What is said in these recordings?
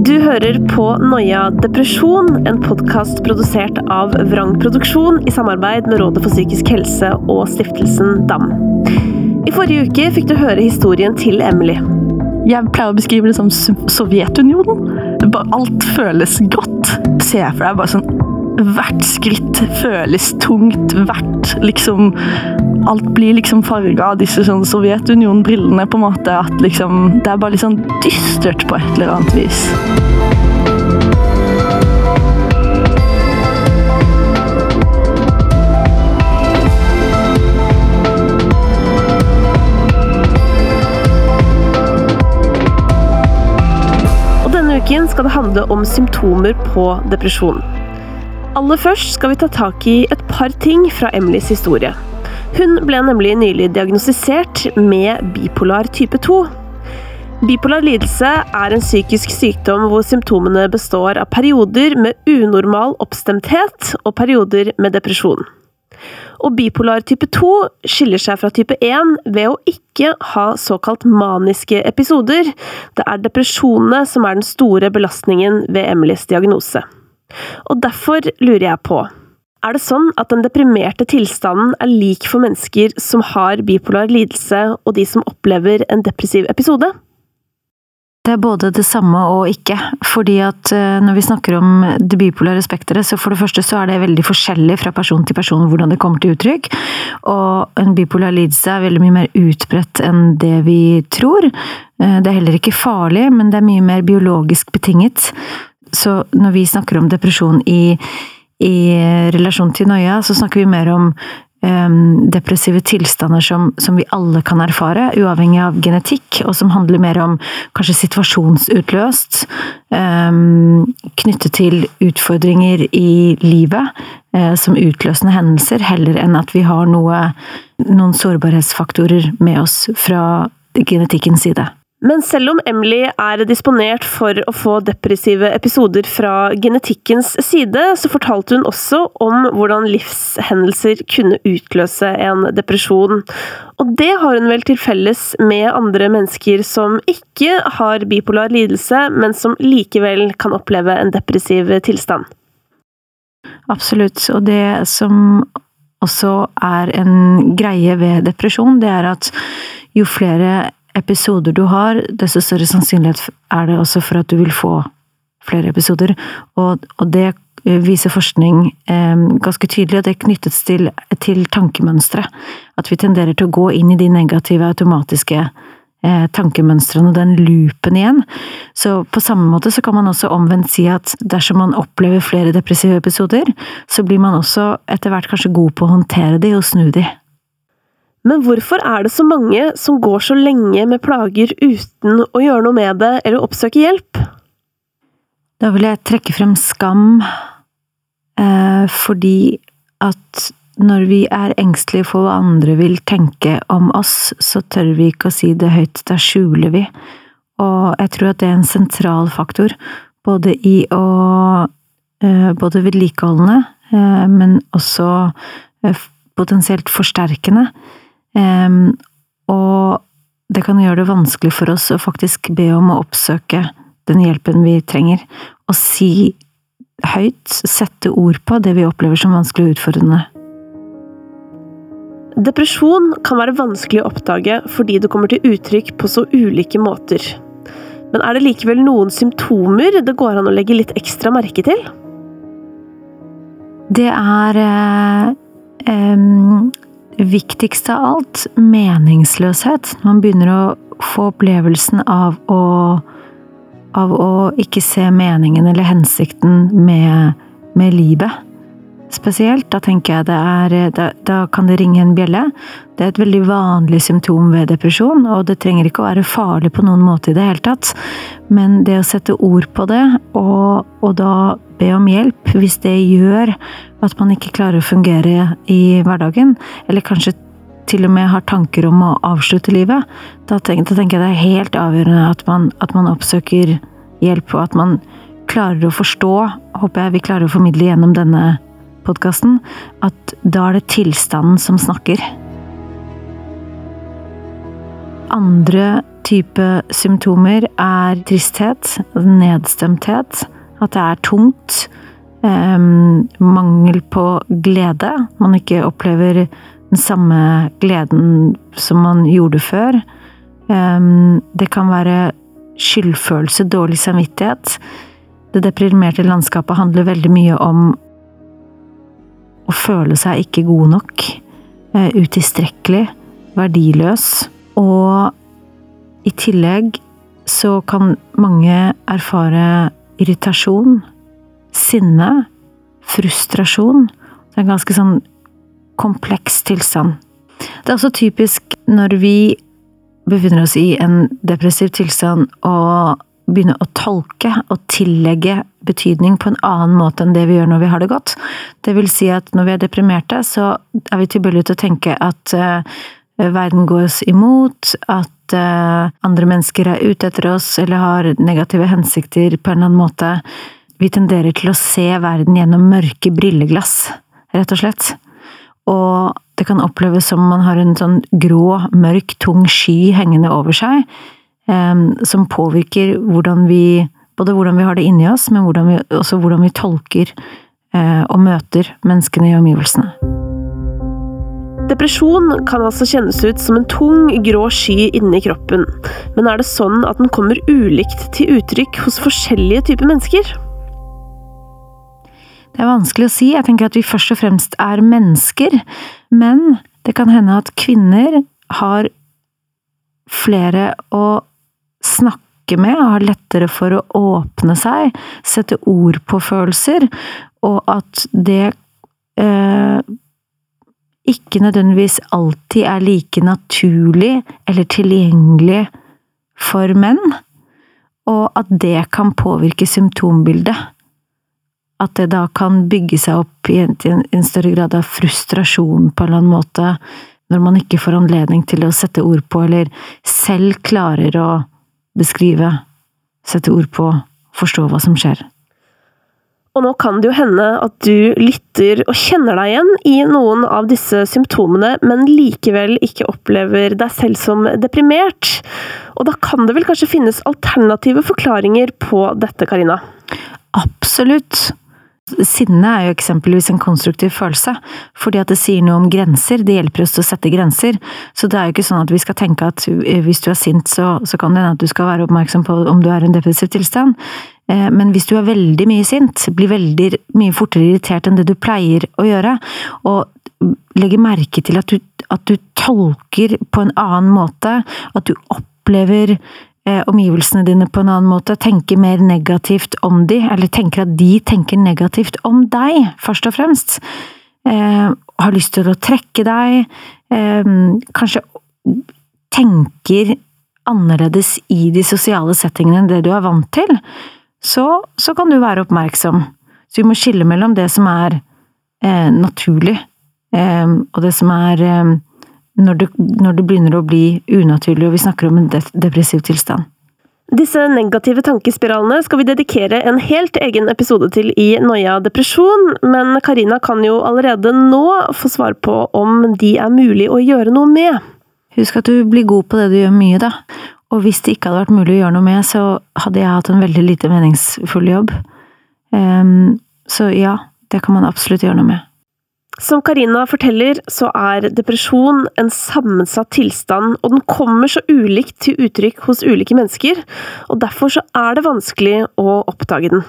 Du hører på Noia depresjon, en podkast produsert av Vrang Produksjon i samarbeid med Rådet for psykisk helse og stiftelsen DAM. I forrige uke fikk du høre historien til Emily. Jeg pleier å beskrive det som Sovjetunionen. Alt føles godt. Se for deg bare sånn Hvert skritt føles tungt. Hvert liksom Alt blir liksom farga av disse sånn Sovjetunionen-brillene, på en måte. At liksom Det er bare litt sånn dystert på et eller annet vis. Uken skal det handle om symptomer på depresjon. Aller først skal vi ta tak i et par ting fra Emilys historie. Hun ble nemlig nylig diagnostisert med bipolar type 2. Bipolar lidelse er en psykisk sykdom hvor symptomene består av perioder med unormal oppstemthet og perioder med depresjon. Og bipolar type 2 skiller seg fra type 1 ved å ikke ha såkalt maniske episoder. Det er depresjonene som er den store belastningen ved Emilys diagnose. Og derfor lurer jeg på er det sånn at den deprimerte tilstanden er lik for mennesker som har bipolar lidelse, og de som opplever en depressiv episode? Det er både det samme og ikke. Fordi at når vi snakker om det bipolare spekteret, så for det første så er det veldig forskjellig fra person til person hvordan det kommer til uttrykk. Og en bipolar lidelse er veldig mye mer utbredt enn det vi tror. Det er heller ikke farlig, men det er mye mer biologisk betinget. Så når vi snakker om depresjon i i relasjon til noia, så snakker vi mer om um, depressive tilstander som, som, vi alle kan erfare, uavhengig av genetikk, og som handler mer om kanskje situasjonsutløst, um, knyttet til utfordringer i livet, uh, som utløsende hendelser, heller enn at vi har noe, noen sårbarhetsfaktorer med oss fra genetikkens side. Men selv om Emily er disponert for å få depressive episoder fra genetikkens side, så fortalte hun også om hvordan livshendelser kunne utløse en depresjon. Og det har hun vel til felles med andre mennesker som ikke har bipolar lidelse, men som likevel kan oppleve en depressiv tilstand. Absolutt, og det som også er en greie ved depresjon, det er at jo flere episoder du har, desto større sannsynlighet er det også for at du vil få flere episoder. Og, og det viser forskning eh, ganske tydelig, og det knyttes til, til tankemønstre. At vi tenderer til å gå inn i de negative, automatiske eh, tankemønstrene og den loopen igjen. Så på samme måte så kan man også omvendt si at dersom man opplever flere depressive episoder, så blir man også etter hvert kanskje god på å håndtere de og snu de. Men hvorfor er det så mange som går så lenge med plager uten å gjøre noe med det eller oppsøke hjelp? Da vil jeg trekke frem skam, eh, fordi at når vi er engstelige for hva andre vil tenke om oss, så tør vi ikke å si det høyt, da skjuler vi. Og jeg tror at det er en sentral faktor, både i å eh, Både vedlikeholdende, eh, men også potensielt forsterkende. Og det kan gjøre det vanskelig for oss å faktisk be om å oppsøke den hjelpen vi trenger, og si høyt, sette ord på det vi opplever som vanskelig og utfordrende. Depresjon kan være vanskelig å oppdage fordi det kommer til uttrykk på så ulike måter. Men er det likevel noen symptomer det går an å legge litt ekstra merke til? Det er eh, viktigst av alt meningsløshet. Man begynner å få opplevelsen av å av å ikke se meningen eller hensikten med, med livet. Spesielt. Da tenker jeg det er da, da, kan det ringe en bjelle. Det er et veldig vanlig symptom ved depresjon, og det trenger ikke å være farlig på noen måte i det hele tatt. Men det å sette ord på det, og, og da be om hjelp hvis det gjør at man ikke klarer å fungere i hverdagen, eller kanskje til og med har tanker om å avslutte livet, da tenker, da tenker jeg det er helt avgjørende at man, at man, oppsøker hjelp, og at man klarer å forstå, håper jeg vi klarer å formidle gjennom denne podkasten, at da er det tilstanden som snakker. Andre type symptomer er tristhet, nedstemthet, at det er tungt, eh, mangel på glede, man ikke opplever den samme gleden som man gjorde før. Eh, det kan være skyldfølelse, dårlig samvittighet. Det deprimerte landskapet handler veldig mye om å føle seg ikke god nok, eh, utilstrekkelig, verdiløs. Og i tillegg så kan mange erfare irritasjon, sinne, frustrasjon. Det er en ganske sånn kompleks tilstand. Det er også typisk når vi befinner oss i en depressiv tilstand og begynne å tolke og tillegge betydning på en annen måte enn det vi gjør når vi har det godt. Det vil si at når vi er deprimerte, så er vi tilbøyelige til å tenke at uh, verden går oss imot, at uh, andre mennesker er ute etter oss eller har negative hensikter på en eller annen måte. Vi tenderer til å se verden gjennom mørke brilleglass, rett og slett. Og det kan oppleves som man har en sånn grå, mørk, tung sky hengende over seg som påvirker hvordan vi Både hvordan vi har det inni oss, men hvordan vi, også hvordan vi tolker eh, og møter menneskene i omgivelsene. Depresjon kan altså kjennes ut som en tung, grå sky inni kroppen, men er det sånn at den kommer ulikt til uttrykk hos forskjellige typer mennesker? Det er vanskelig å si, jeg tenker at vi først og fremst er mennesker, men det kan hende at kvinner har flere å snakke med, og har lettere for å åpne seg, sette ord på følelser, og at det eh, ikke nødvendigvis alltid er like naturlig eller tilgjengelig for menn, og at det kan påvirke symptombildet. At det da kan bygge seg opp i en, i en større grad av frustrasjon på en eller annen måte, når man ikke får anledning til å sette ord på, eller selv klarer å beskrive, sette ord på, forstå hva som skjer. Og nå kan det jo hende at du lytter og kjenner deg igjen i noen av disse symptomene, men likevel ikke opplever deg selv som deprimert. Og da kan det vel kanskje finnes alternative forklaringer på dette, Karina? Absolutt. Sinne er jo eksempelvis en konstruktiv følelse, fordi at det sier noe om grenser, det hjelper oss til å sette grenser. Så det er jo ikke sånn at vi skal tenke at hvis du er sint, så, så kan det hende at du skal være oppmerksom på om du er i en depressiv tilstand. Eh, men hvis du er veldig mye sint, blir veldig mye fortere irritert enn det du pleier å gjøre, og legger merke til at du, at du tolker på en annen måte, at du opplever eh, omgivelsene dine på en annen måte, tenker mer negativt om de, eller tenker at de tenker negativt om deg, først og fremst. Eh, har lyst til å trekke deg, eh, kanskje tenker annerledes i de sosiale settingene enn det du er vant til, så, så kan du være oppmerksom. Så vi må skille mellom det som er eh, naturlig, eh, og det som er eh, når det, når det, begynner å bli unaturlig, og vi snakker om en depressiv tilstand. Disse negative tankespiralene skal vi dedikere en helt egen episode til i Noia depresjon, men Karina kan jo allerede nå få svar på om de er mulig å gjøre noe med. Husk at du blir god på det du gjør mye, da. Og hvis det ikke hadde vært mulig å gjøre noe med, så hadde jeg hatt en veldig lite meningsfull jobb. Um, så ja, det kan man absolutt gjøre noe med. Som Karina forteller, så er depresjon en sammensatt tilstand, og den kommer så ulikt til uttrykk hos ulike mennesker, og derfor så er det vanskelig å oppdage den.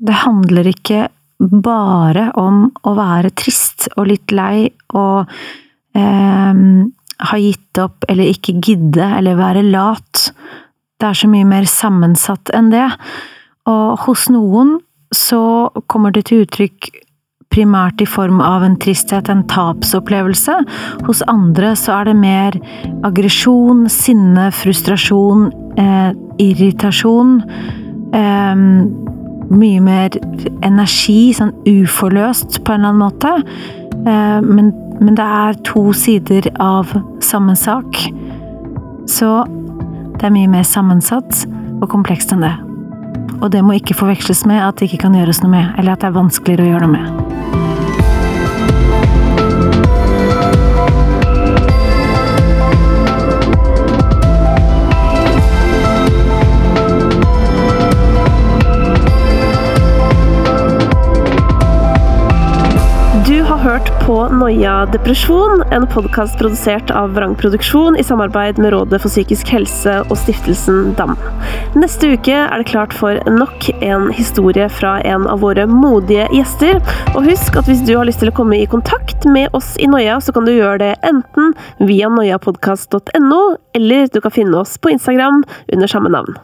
Det handler ikke bare om å være trist og litt lei og eh, ha gitt opp eller ikke gidde eller være lat. Det er så mye mer sammensatt enn det. Og hos noen så kommer det til uttrykk primært i form av en tristhet, en tapsopplevelse. Hos andre så er det mer aggresjon, sinne, frustrasjon, eh, irritasjon. Eh, mye mer energi, sånn uforløst på en eller annen måte. Eh, men, men, det er to sider av samme sak. Så det er mye mer sammensatt og komplekst enn det. Og det må ikke forveksles med at det ikke kan gjøres noe med, eller at det er vanskeligere å gjøre noe med. På Noia depresjon, en podkast produsert av Vrang Produksjon i samarbeid med Rådet for psykisk helse og stiftelsen DAM. Neste uke er det klart for nok en historie fra en av våre modige gjester. Og husk at hvis du har lyst til å komme i kontakt med oss i Noia, så kan du gjøre det enten via noiapodkast.no, eller du kan finne oss på Instagram under samme navn.